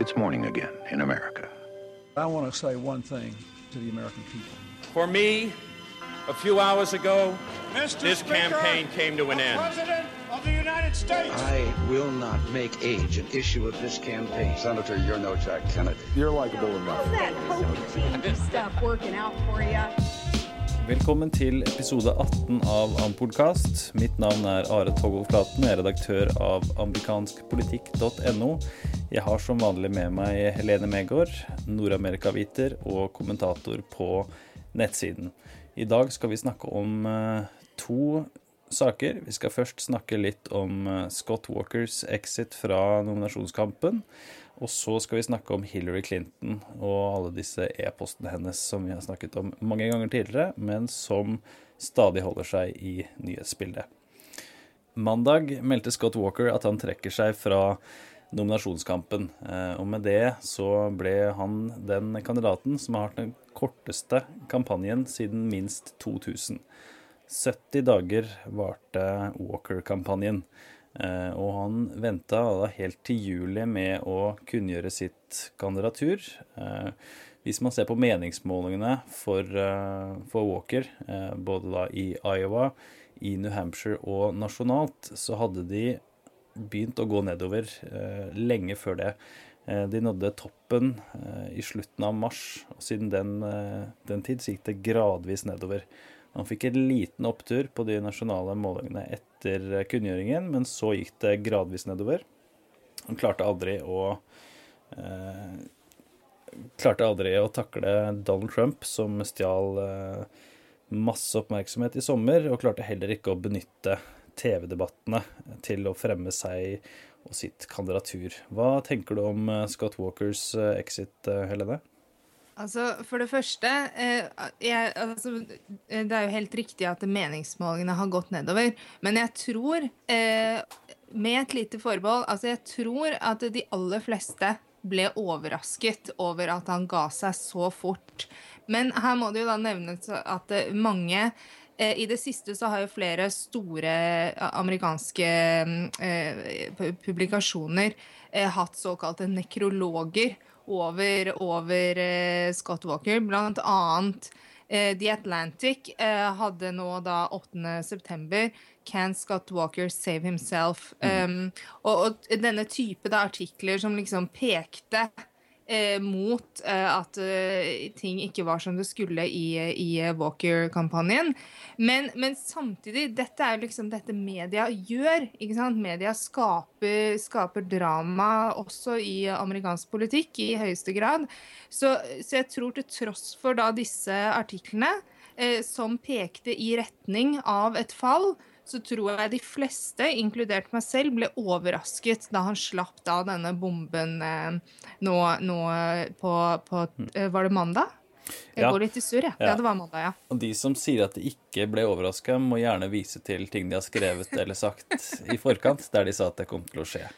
It's morning again in America. I want to say one thing to the American people. For me, a few hours ago, Mr. this Speaker, campaign came to an end. President of the United States. I will not make age an issue of this campaign. Senator, you're no Jack Kennedy. You're likable enough. that hope team stuff working out for you. Velkommen til episode 18 av Ampodkast. Mitt navn er Are Togvold Flaten, jeg er redaktør av amerikanskpolitikk.no. Jeg har som vanlig med meg Helene Megård, Nord-Amerika-viter og kommentator på nettsiden. I dag skal vi snakke om eh, to saker. Vi skal først snakke litt om eh, Scott Walkers exit fra nominasjonskampen. Og så skal vi snakke om Hillary Clinton og alle disse e-postene hennes som vi har snakket om mange ganger tidligere, men som stadig holder seg i nyhetsbildet. Mandag meldte Scott Walker at han trekker seg fra nominasjonskampen. Eh, Og med det så ble han den kandidaten som har hatt den korteste kampanjen siden minst 2000. 70 dager varte Walker-kampanjen. Eh, Og han venta helt til juli med å kunngjøre sitt kandidatur. Eh, Hvis man ser på meningsmålingene for, for Walker, både da i Iowa, i New Hampshire og nasjonalt, så hadde de begynt å gå nedover eh, lenge før det. Eh, De nådde toppen eh, i slutten av mars, og siden den, den tid så gikk det gradvis nedover. Han fikk en liten opptur på de nasjonale målingene etter kunngjøringen, men så gikk det gradvis nedover. Han klarte aldri å eh, klarte aldri å takle Donald Trump, som stjal eh, masse oppmerksomhet i sommer, og klarte heller ikke å benytte TV-debattene til å fremme seg og sitt kandidatur. Hva tenker du om eh, Scott Walkers eh, exit, eh, Helene? Altså, For det første jeg, altså, Det er jo helt riktig at meningsmålingene har gått nedover. Men jeg tror, med et lite forbehold altså Jeg tror at de aller fleste ble overrasket over at han ga seg så fort. Men her må det jo da nevnes at mange i det siste så har jo flere store eh, amerikanske eh, publikasjoner eh, hatt såkalte nekrologer over, over eh, Scott Walker. Blant annet eh, The Atlantic eh, hadde nå da 8. september Can Scott Walker save himself? Um, og, og denne type da, artikler som liksom pekte eh, mot eh, at eh, ting ikke var som det skulle i, i Walker-kampanjen. Men, men samtidig, dette er liksom dette media gjør. ikke sant? Media skaper, skaper drama også i amerikansk politikk i høyeste grad. Så, så jeg tror til tross for da disse artiklene, eh, som pekte i retning av et fall, så tror jeg de fleste, inkludert meg selv, ble overrasket da han slapp da denne bomben eh, nå, nå på, på eh, Var det mandag? Jeg Ja. går litt i surr, jeg. Ja. Ja. det var mandag, ja. Og de som sier at de ikke ble overraska, må gjerne vise til ting de har skrevet eller sagt i forkant, der de sa at det kom til å skje.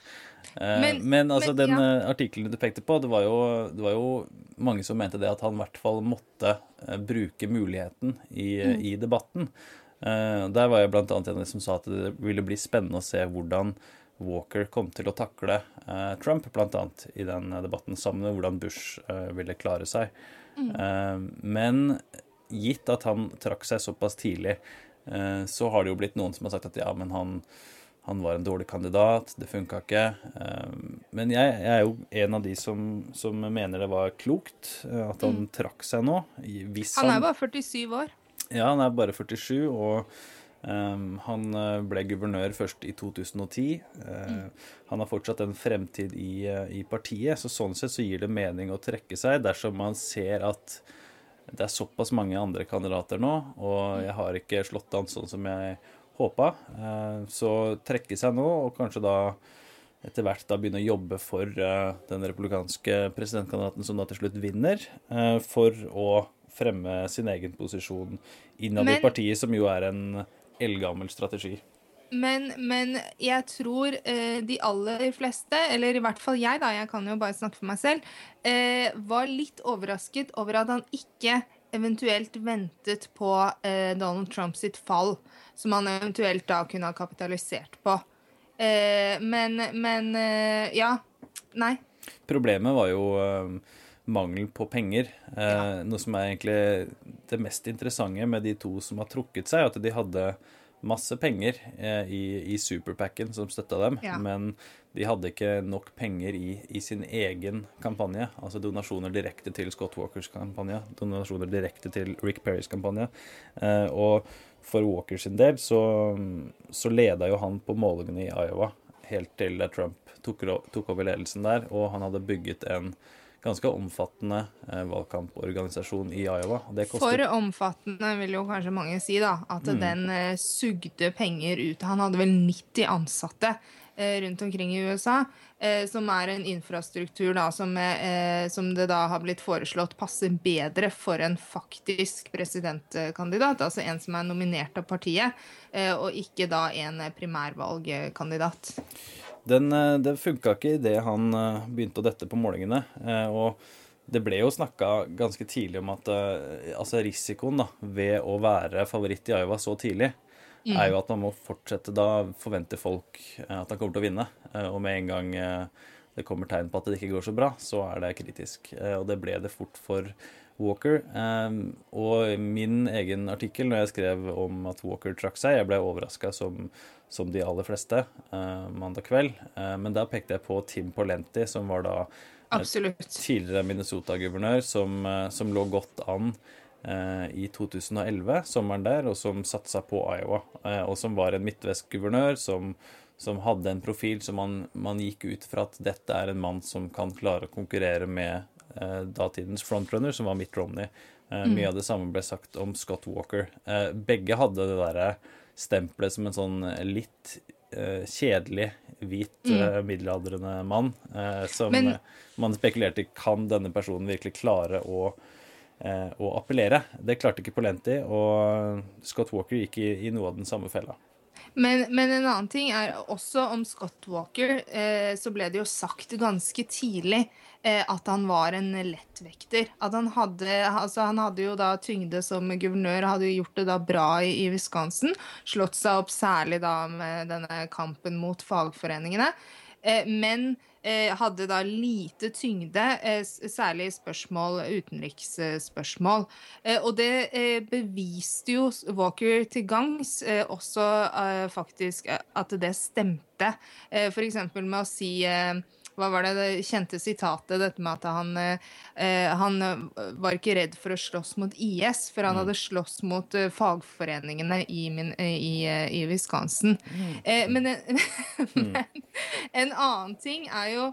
Eh, Men, Men- altså, men, den ja. eh, artikkelen du pekte på, det var, jo, det var jo mange som mente det at han i hvert fall måtte eh, bruke muligheten i, Mm. i debatten. Eh, der var jeg blant annet en av de som sa at det ville bli spennende å se hvordan Walker kom til å takle eh, Trump, annet, i den debatten, sammen med hvordan Bush eh, ville klare seg. Eh, men gitt at han trakk seg såpass tidlig, eh, så har det jo blitt noen som har sagt at ja, men han, han var en dårlig kandidat, det funka ikke. Eh, Men jeg, jeg er jo en av de som, som mener det var klokt eh, at han trakk seg nå. Hvis Han er bare 47 år. Ja, han er bare 47, og um, han eh, ble guvernør først i 2010. Eh, Han har fortsatt en fremtid i, eh, i partiet, så sånn sett så gir det mening å trekke seg dersom man ser at det er såpass mange andre kandidater nå, og jeg har ikke slått an sånn som jeg håpa. Uh, Så trekke seg nå, og kanskje da etter hvert da begynne å jobbe for uh, den republikanske presidentkandidaten som da til slutt vinner, for å fremme sin egen posisjon innad i partiet, som jo er en eldgammel strategi. Men, men jeg tror eh, de aller fleste, eller i hvert fall jeg, da, jeg kan jo bare snakke for meg selv, eh, var litt overrasket over at han ikke eventuelt ventet på eh, Donald Trump sitt fall, som han eventuelt da kunne ha kapitalisert på. Eh, men men eh, ja. Nei. Problemet var jo uh, mangel på penger. Ja. noe som er egentlig det mest interessante med de to som har trukket seg, at de hadde masse penger uh, i, i superpacken som støtta dem, Ja. men de hadde ikke nok penger i, i sin egen kampanje. Altså donasjoner direkte til Scott Walkers kampanje, donasjoner direkte til Rick Perrys kampanje. Eh, og for Walker sin del så, så leda jo han på målingene i Iowa helt til Trump tok, tok over ledelsen der, og han hadde bygget en ganske omfattende eh, valgkamporganisasjon i Iowa. kostet For omfattende, vil jo kanskje mange si, da. At Mm. den eh, sugde penger ut. Han hadde vel 90 ansatte eh, rundt omkring i USA, som er en infrastruktur da, som, som det da har blitt foreslått passer bedre for en faktisk presidentkandidat. Altså en som er nominert av partiet, og ikke da en primærvalgkandidat. Den, eh, det funka ikke idet han eh, begynte å dette på målingene. eh, Og det ble jo snakka ganske tidlig om at altså risikoen da, ved å være favoritt i Iowa så tidlig, er jo at man må fortsette Da forventer folk at han kommer til å vinne. Og med en gang det kommer tegn på at det ikke går så bra, så er det kritisk. Og det ble det fort for Walker. Eh, Og min egen artikkel når jeg skrev om at Walker trakk seg, jeg ble overraska som, som de aller fleste eh, mandag kveld. Eh, Men da pekte jeg på Tim Polenti, som var da Absolutt. tidligere Minnesota-guvernør, som, eh, som lå godt an eh, i 2011, sommeren der, og som satsa på Iowa. eh, Og som var en midtvestguvernør som, som hadde en profil som man, man gikk ut fra at dette er en mann som kan klare å konkurrere med eh, datidens frontrunner, som var Mitt Romney. Mm. Mye av det samme ble sagt om Scott Walker. Eh, begge hadde det derre stempelet som en sånn litt eh, kjedelig, hvit, mm. middelaldrende mann. eh, som Men- eh, man spekulerte kan denne personen virkelig klare å, eh, å appellere. Det klarte ikke Polenti, og Scott Walker gikk i, i noe av den samme fella. Men, men en annen ting er også om Scott Walker, eh, så ble det jo sagt ganske tidlig eh, at han var en lettvekter. At han hadde, altså han hadde jo da tyngde som guvernør, hadde jo gjort det da bra i, i Wisconsin. Slått seg opp særlig da med denne kampen mot fagforeningene. Eh, men hadde da lite tyngde, eh, særlig spørsmål, utenriksspørsmål. Eh, og det eh, beviste jo Walker til gangs eh, også eh, faktisk eh, at det stemte. f.eks. med å si eh, hva var det, det kjente sitatet, dette med at han, eh, eh, han eh, var ikke redd for å slåss mot IS, for han hadde slåss mot eh, fagforeningene i, min, eh, i, i Wisconsin. Eh, men, men en annen ting er jo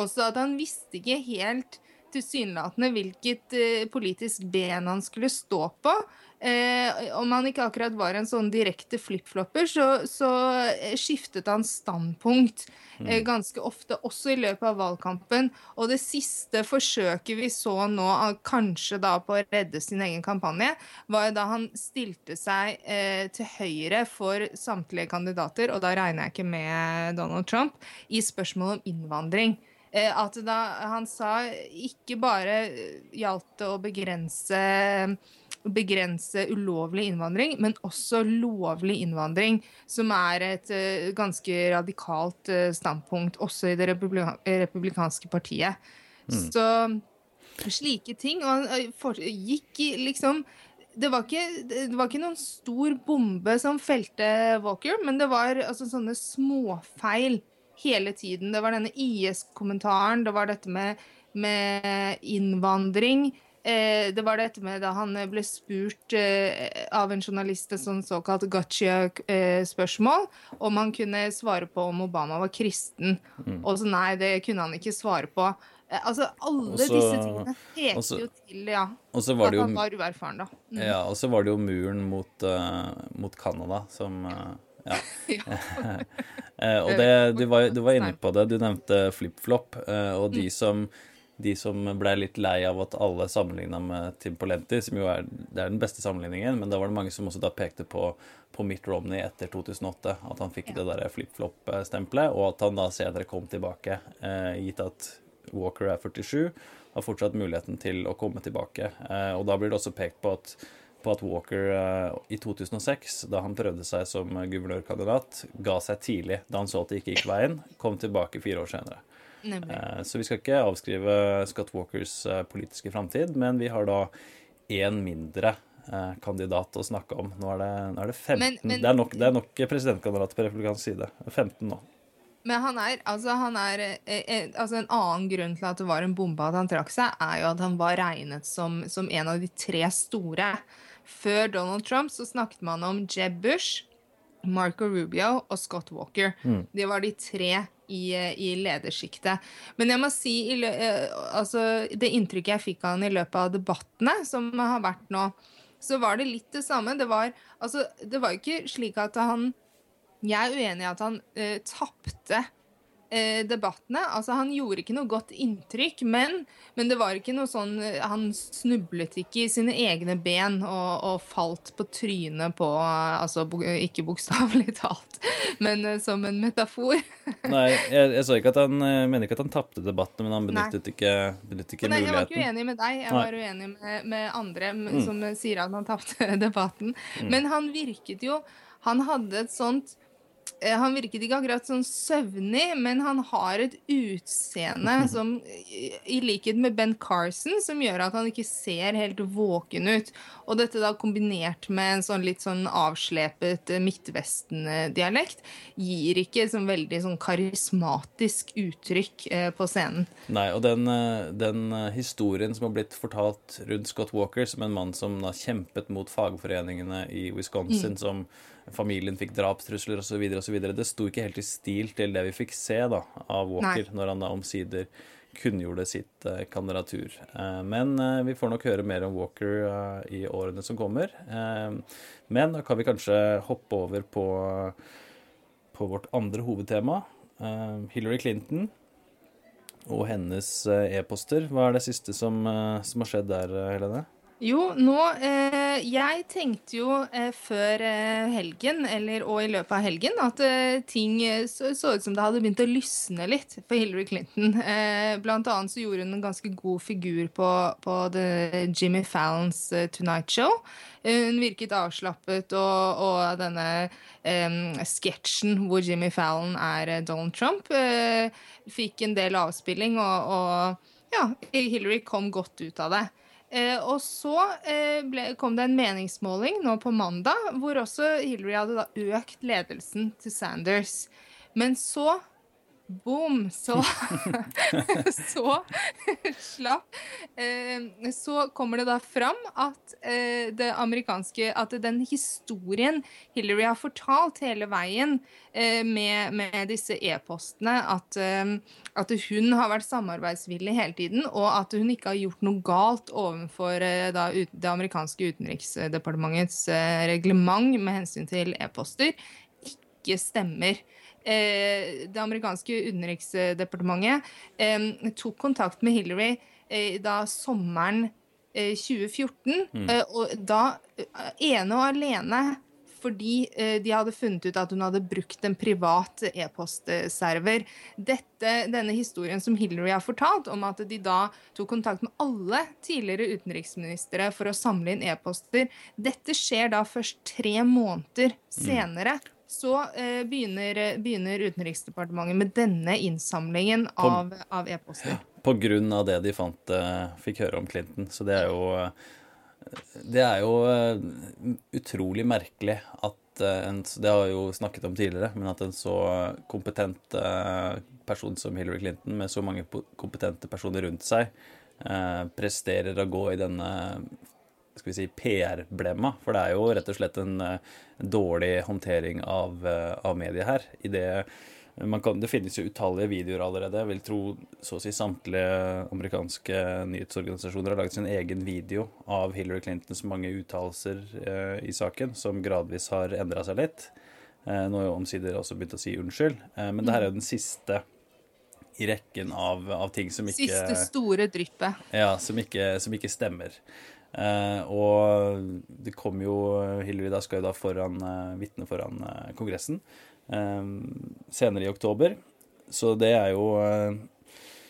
også at han visste ikke helt tilsynelatende hvilket eh, politisk ben han skulle stå på. Eh, om han ikke akkurat var en sånn direkte flipflopper, så, så eh, skiftet han standpunkt eh, ganske ofte, også i løpet av valgkampen. Og det siste forsøket vi så nå, kanskje da på å redde sin egen kampanje, var da han stilte seg eh, til høyre for samtlige kandidater, og da regner jeg ikke med Donald Trump, i spørsmål om innvandring. Eh, at da han sa ikke bare eh, gjaldt det å begrense begrense ulovlig innvandring, men også lovlig innvandring, som er et eh, ganske radikalt standpunkt også i det republika republikanske partiet. Så slike ting. Og han gikk i liksom det var, ikke, det var ikke noen stor bombe som felte Walker, men det var altså sånne småfeil hele tiden. Det var denne IS-kommentaren, det var dette med, med innvandring. Eh, det var dette med da han ble spurt eh, av en journalist et sånn såkalt gotcha-spørsmål om han kunne svare på om Obama var kristen. Og så nei, det kunne han ikke svare på. Eh, altså, alle Også- disse tingene peker også- jo til ja, Og så var at det jo han var uerfaren, da. Mm. Ja, og så var det jo muren mot, uh, mot Canada som uh, Ja. Eh, og det, du, var, du var inne på det, du nevnte flip-flop, eh, og de som de som ble litt lei av at alle sammenligna med Tim Polenti, som jo er, det er den beste sammenligningen, men da var det mange som også da pekte på, på Mitt Romney etter 2008. At han fikk det der flip-flop-stempelet, og at han da senere kom tilbake, eh, gitt at Walker er 47, har fortsatt muligheten til å komme tilbake. Og da blir det også pekt på at, på at Walker eh, i 2006, da han prøvde seg som guvernørkandidat, ga seg tidlig da han så at det ikke gikk veien, kom tilbake fire år senere. Nemlig. Eh, Så vi skal ikke avskrive Scott Walkers eh, politiske framtid, men vi har da én mindre kandidat å snakke om. Nå er det, nå er det 15. Men- men- det, er nok, det er nok presidentkandidat på republikansk side. 15 nå. Men han er, altså han er eh, altså En annen grunn til at det var en bombe at han trakk seg, er jo at han var regnet som, som en av de tre store. Før Donald Trump så snakket man om Jeb Bush, Marco Rubio og Scott Walker. Det var de tre i, i ledersjiktet. Men jeg må si eh, altså, det inntrykket jeg fikk av han i løpet av debattene som har vært nå, så var det litt det samme. Det var, altså, det var ikke slik at han jeg er uenig i at han uh, tapte debattene. Altså, han gjorde ikke noe godt inntrykk, men, men det var ikke noe sånn eh, Han snublet ikke i sine egne ben og, og falt på trynet på eh, Altså ikke bokstavelig talt, men eh, som en metafor. Nei, jeg, jeg så ikke at han jeg mener ikke at han tapte debatten, men han Nei. benyttet ikke, benyttet ikke Nei, jeg var ikke uenig med deg, jeg Nei. var uenig med, med andre mm. som sier at han tapte debatten. Men han virket jo Han hadde et sånt eh, han virket ikke akkurat sånn søvnig, men han har et utseende som, i likhet med Ben Carson, som gjør at han ikke ser helt våken ut. Og dette da kombinert med en sånn litt sånn avslepet eh, Midtvesten-dialekt, gir ikke sånn veldig sånn karismatisk uttrykk eh, på scenen. Nei, og den, eh, den eh, historien som har blitt fortalt rundt Scott Walker som en mann som da kjempet mot fagforeningene i Wisconsin, som familien fikk drapstrusler osv., det sto ikke helt i stil til det vi fikk se da, av Walker Nei. når han da omsider kunngjorde sitt eh, kandidatur. Eh, men eh, vi får nok høre mer om Walker eh, i årene som kommer. Eh, men da kan vi kanskje hoppe over på, på vårt andre hovedtema. eh, Hillary Clinton og hennes e-poster. Hva er det siste som, som har skjedd der, Helene? Jo, nå eh, Jeg tenkte jo eh, før eh, helgen, eller, og i løpet av helgen, at eh, ting eh, så, så ut som det hadde begynt å lysne litt for Hillary Clinton. Eh, blant annet så gjorde hun en ganske god figur på, på Jimmy Fallons Tonight Show. Hun virket avslappet, og, og denne sketsjen hvor Jimmy Fallon er Donald Trump, fikk en del avspilling, og, og ja, Hillary kom godt ut av det. Eh, og så eh, ble, kom det en meningsmåling nå på mandag, hvor også Hillary hadde økt ledelsen til Sanders. Men så Boom! Så Så slapp eh, Så kommer det da fram at eh, det At den historien Hillary har fortalt hele veien eh, med, med disse e-postene, at, at hun har vært samarbeidsvillig hele tiden, og at hun ikke har gjort noe galt overfor da, det amerikanske utenriksdepartementets reglement med hensyn til e-poster, ikke stemmer. Eh, det amerikanske utenriksdepartementet eh, tok kontakt med Hillary eh, da sommeren eh, 2014, eh, og da ene og alene fordi de hadde funnet ut at hun hadde brukt en privat e-postserver. Denne historien som Hillary har fortalt, om at de da tok kontakt med alle tidligere utenriksministre for å samle inn e-poster, dette skjer da først tre måneder senere. Så eh, begynner, begynner Utenriksdepartementet med denne innsamlingen av, av e-poster. På grunn av det de fant, eh, fikk høre om Clinton. Så det er jo eh, Det er jo eh, utrolig merkelig at eh, en Det har jeg jo snakket om tidligere, men at en så kompetent eh, person som Hillary Clinton, med så mange kompetente personer rundt seg, eh, presterer å gå i denne skal vi si, PR-blemma. For det er jo rett og slett en eh, dårlig håndtering av, eh, av mediet her. I det, man kan, det finnes jo utallige videoer allerede. Jeg vil tro så å si samtlige amerikanske nyhetsorganisasjoner har laget sin egen video av Hillary Clintons mange uttalelser eh, i saken, som gradvis har endra seg litt. Eh, nå har jo omsider også begynt å si unnskyld. Eh, men det her er jo den siste i rekken av, av ting som ikke Siste store dryppet. ja, som ikke, som ikke stemmer. Eh, og det kom jo Hillary da skal jo da foran eh, vitne foran eh, Kongressen eh, senere i oktober. Så det er jo eh,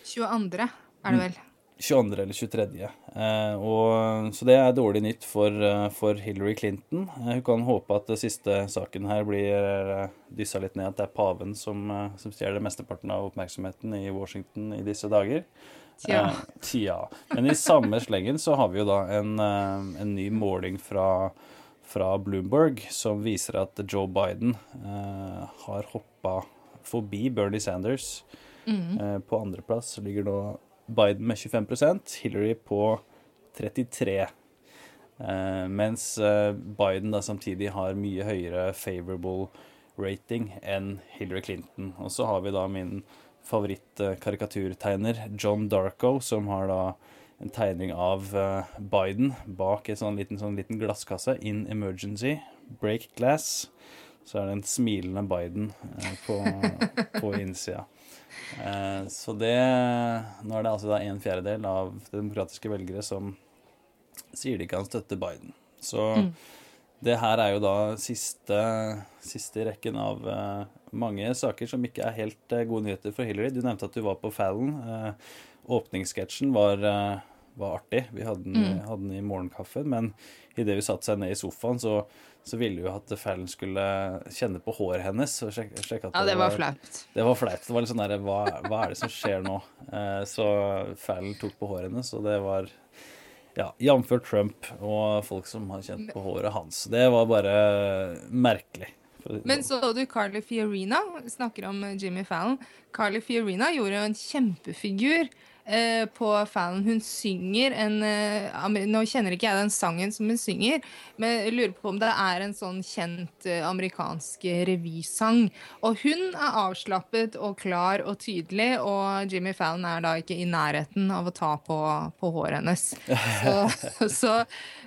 22. er det vel. 22. eller 23. Eh, og, så det er dårlig nytt for, for Hillary Clinton. Hun kan håpe at det siste saken her blir dyssa litt ned, at det er paven som, som stjeler mesteparten av oppmerksomheten i Washington i disse dager. Tja. Eh, tja. Men i samme slengen så har vi jo da en, eh, en ny måling fra, fra Bloomberg som viser at Joe Biden eh, har hoppa forbi Bernie Sanders. Eh, på andreplass ligger nå Biden med 25% Hillary på 33 eh, Mens eh, Biden da samtidig har mye høyere favorable rating enn Hillary Clinton. Og så har vi da min favorittkarikaturtegner John Darko, som har da en tegning av eh, Biden bak en sånn liten, sånn liten glasskasse. In emergency, break glass. Så er det en smilende Biden eh, på, på innsida. Eh, så det Nå er det altså da en fjerdedel av demokratiske velgere som sier de kan støtte Biden. Så det her er jo da siste, siste i rekken av uh, mange saker som ikke er helt uh, gode nyheter for Hillary. Du nevnte at du var på Fallon. Uh, åpningssketsjen var, var artig. Vi hadde den, hadde den i morgenkaffen, men idet hun satte seg ned i sofaen, så, så ville hun at Fallon skulle kjenne på håret hennes. Og sjek, sjekke at Ja, det var flaut. det var flaut. Det var litt sånn derre hva, hva er det som skjer nå? Så Fallon tok på håret hennes, og det var ja, jf. Trump og folk som har kjent på håret hans. Det var bare merkelig. Men så du Carly Fiorina snakker om eh, Jimmy Fallon. Carly Fiorina gjorde jo en kjempefigur eh, på Fallon. Hun synger en eh, Nå kjenner ikke jeg den sangen som hun synger, men jeg lurer på om det er en sånn kjent eh, amerikansk revysang. Og hun er avslappet og klar og tydelig, og Jimmy Fallon er da ikke i nærheten av å ta på, på håret hennes. Så, så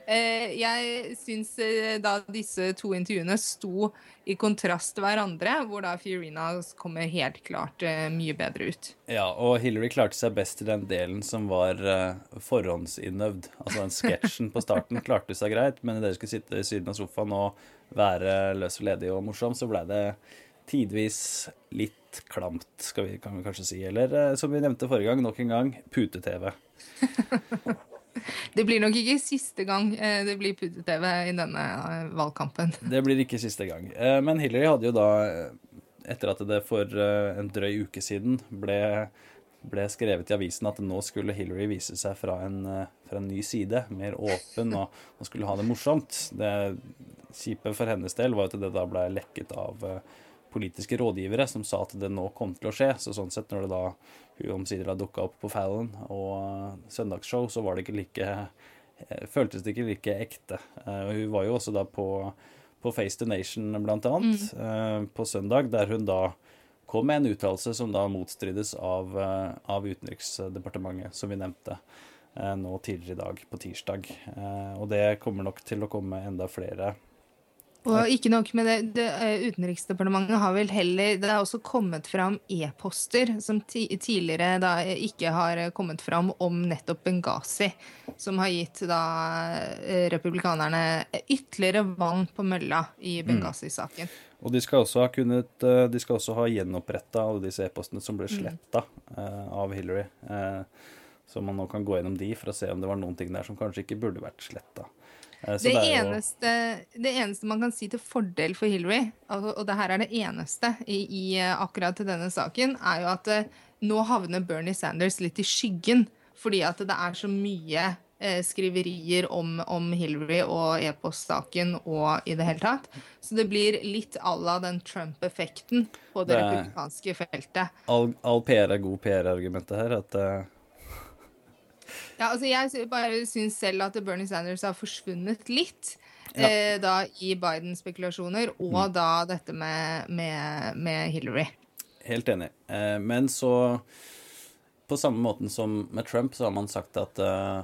jeg syns eh, da disse to intervjuene sto i kontrast til hverandre, hvor da Fiorina kommer helt klart eh, mye bedre ut. Ja, og Hillary klarte seg best i den delen som var forhåndsinnøvd. Altså den sketsjen på starten klarte seg greit, men idet dere skulle sitte i siden av sofaen og være løs og ledig og morsom, så blei det tidvis litt klamt, skal vi, kan vi kanskje si. Eller eh, som vi nevnte forrige gang, nok en gang pute-TV. Det blir nok ikke siste gang eh, det blir pute-TV i denne eh, valgkampen. Det blir ikke siste gang. Eh, Men Hillary hadde jo da, etter at det for en drøy uke siden ble, ble skrevet i avisen at nå skulle Hillary vise seg fra en, fra en ny side, mer åpen, og, og skulle ha det morsomt. Det kjipe for hennes del var jo at det da ble lekket av politiske rådgivere som sa at det nå kom til å skje. Så sånn sett, når det da hun omsider dukka opp på Fallon og eh, søndagsshow, så var det ikke like eh, føltes det ikke like ekte. Eh, hun var jo også da på, på Face the Nation, blant annet, eh, på søndag, der hun da kom med en uttalelse som da motstrides av, av Utenriksdepartementet, som vi nevnte nå tidligere i dag, på tirsdag. Og det kommer nok til å komme enda flere Og ikke nok med det, det eh, Utenriksdepartementet har vel heller Det er også kommet fram e-poster som ti, tidligere da eh, ikke har eh, kommet fram om nettopp Benghazi, som har gitt da republikanerne ytterligere vann på mølla i Benghazi-saken. Og de skal også ha kunnet De skal også ha gjenoppretta alle disse e-postene som ble sletta av Hillary. Så man nå kan gå gjennom de for å se om det var noen ting der som kanskje ikke burde vært sletta. Det, eneste, det eneste man kan si til fordel for Hillary, altså, og det her er det eneste i, i eh, akkurat til denne saken, er jo at eh, nå havner Bernie Sanders litt i skyggen. Fordi at det er så mye eh, skriverier om, om Hillary og e-postsaken og i det hele tatt. Så det blir litt à la den Trump-effekten på det, Det republikanske feltet. All, all PR er god PR-argumentet her. At eh, Ja, altså jeg bare syns selv at Bernie Sanders har forsvunnet litt. Ja. Eh, da i Biden-spekulasjoner, og Mm. da dette med, med, med Hillary. Helt enig. Eh, men så På samme måten som med Trump, så har man sagt at eh,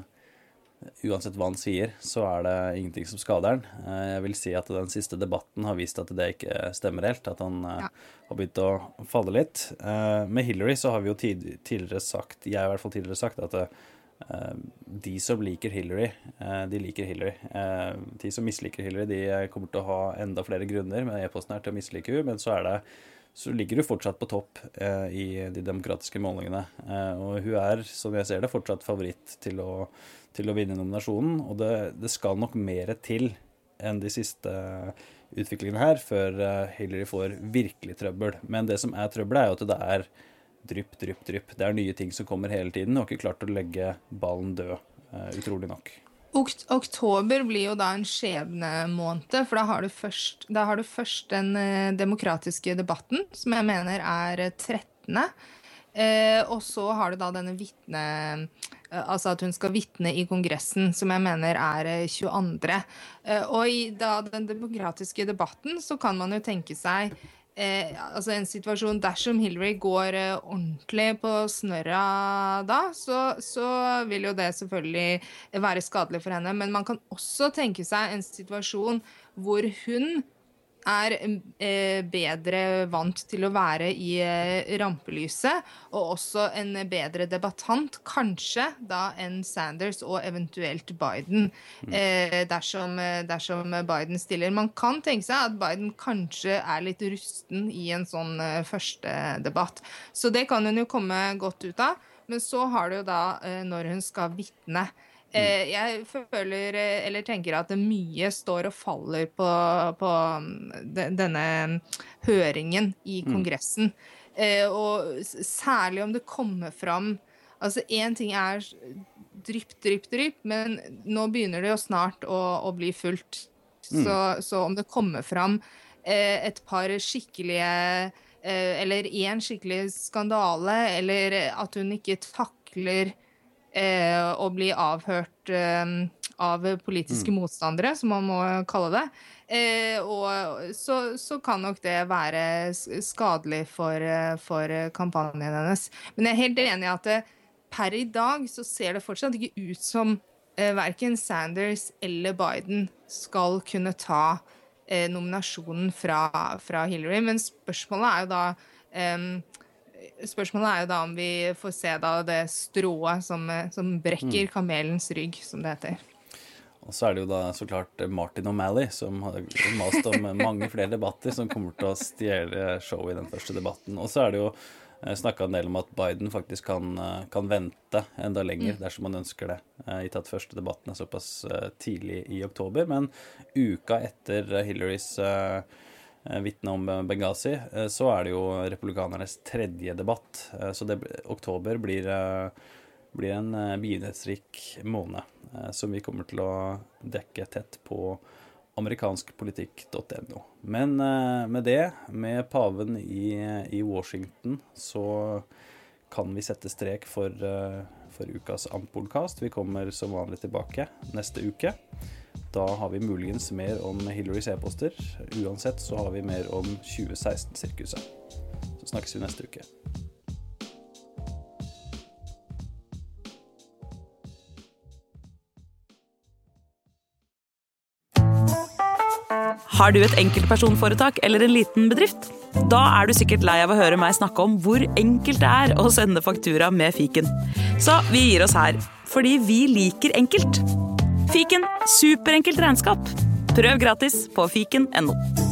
uansett hva han sier, så er det ingenting som skader han. Eh, jeg vil si at den siste debatten har vist at det ikke stemmer helt. At han eh, Ja. har begynt å falle litt. Eh, med Hillary så har vi jo tid, tidligere sagt, jeg har i hvert fall tidligere sagt, at de som liker Hillary, eh, de liker Hillary. Eh, de som misliker Hillary, de kommer til å ha enda flere grunner med e-posten her til å mislike henne, men så det så ligger hun fortsatt på topp eh, i de demokratiske målingene. Eh, og hun er, som jeg ser det, fortsatt favoritt til å, til å vinne nominasjonen. Og det, det, skal nok mer til enn de siste utviklingene her før eh, Hillary får virkelig trøbbel. Men det som er trøbbel, er jo at det er drypp, drypp, drypp. Det er nye ting som kommer hele tiden. Du har ikke klart å legge ballen død, eh, utrolig nok. Oktober blir jo da en skjebnemåned, for da har først, har du først den eh, demokratiske debatten, som jeg mener er 13. Eh, og så har du da denne vitne... Eh, altså at hun skal vitne i Kongressen, som jeg mener er 22. Eh, og i da den demokratiske debatten så kan man jo tenke seg eh, altså en situasjon Dersom Hillary går eh, ordentlig på snørra da, så, så, vil jo det selvfølgelig være skadelig for henne. Men man kan også tenke seg en situasjon hvor hun er eh, bedre vant til å være i eh, rampelyset, og også en bedre debattant, kanskje, da enn Sanders og eventuelt Biden, mm. eh, dersom, dersom, Biden stiller. Man kan tenke seg at Biden kanskje er litt rusten i en sånn første debatt. Så det kan hun jo komme godt ut av. Men så har du jo da når hun skal vitne. Eh, jeg føler, eh, eller tenker at mye står og faller på, på mm, denne høringen i mm. Kongressen. Mm. Og særlig om det kommer fram Altså, én ting er drypp, drypp, drypp, men nå begynner det jo snart å, å bli fullt. Mm. Så, så, om det kommer fram et par skikkelige Eller én skikkelig skandale, eller at hun ikke takler eh, å bli avhørt eh, av politiske mm. motstandere, som man må kalle det. Eh, og så, så, kan nok det være skadelig for, eh, for, kampanjen hennes. Men jeg er helt enig i at det, per i dag så ser det fortsatt ikke ut som eh, verken Sanders eller Biden skal kunne ta eh, nominasjonen fra, fra, Hillary. Men spørsmålet er jo da eh, Spørsmålet er jo da om vi får se da det strået som, som brekker mm. kamelens rygg, som det heter. Og så er det jo da så klart Martin O'Malley, som har mast om mange flere debatter, som kommer til å stjele showet i den første debatten. Og så er det jo eh, snakka en del om at Biden faktisk kan, eh, kan vente enda lenger mm. dersom han ønsker det, i gitt at første debatten er såpass tidlig i oktober. Men uka etter Hillarys Eh, vitne om eh, Benghazi, eh, så er det jo republikanernes tredje debatt. Så det, oktober blir, blir en begivenhetsrik måned som vi kommer til å dekke tett på amerikanskpolitikk.no. Men med det, med paven i, i, Washington, så kan vi sette strek for, for ukas Ampolkast. Vi kommer som vanlig tilbake neste uke. Da har vi muligens mer om Hillarys e-poster. Uansett så har vi mer om 2016-sirkuset. Så snakkes vi neste uke. Har du et enkeltpersonforetak eller en liten bedrift? Da er du sikkert lei av å høre meg snakke om hvor enkelt det er å sende faktura med fiken. Så vi gir oss her, fordi vi liker enkelt. Fiken superenkelt regnskap. Prøv gratis på fiken.no.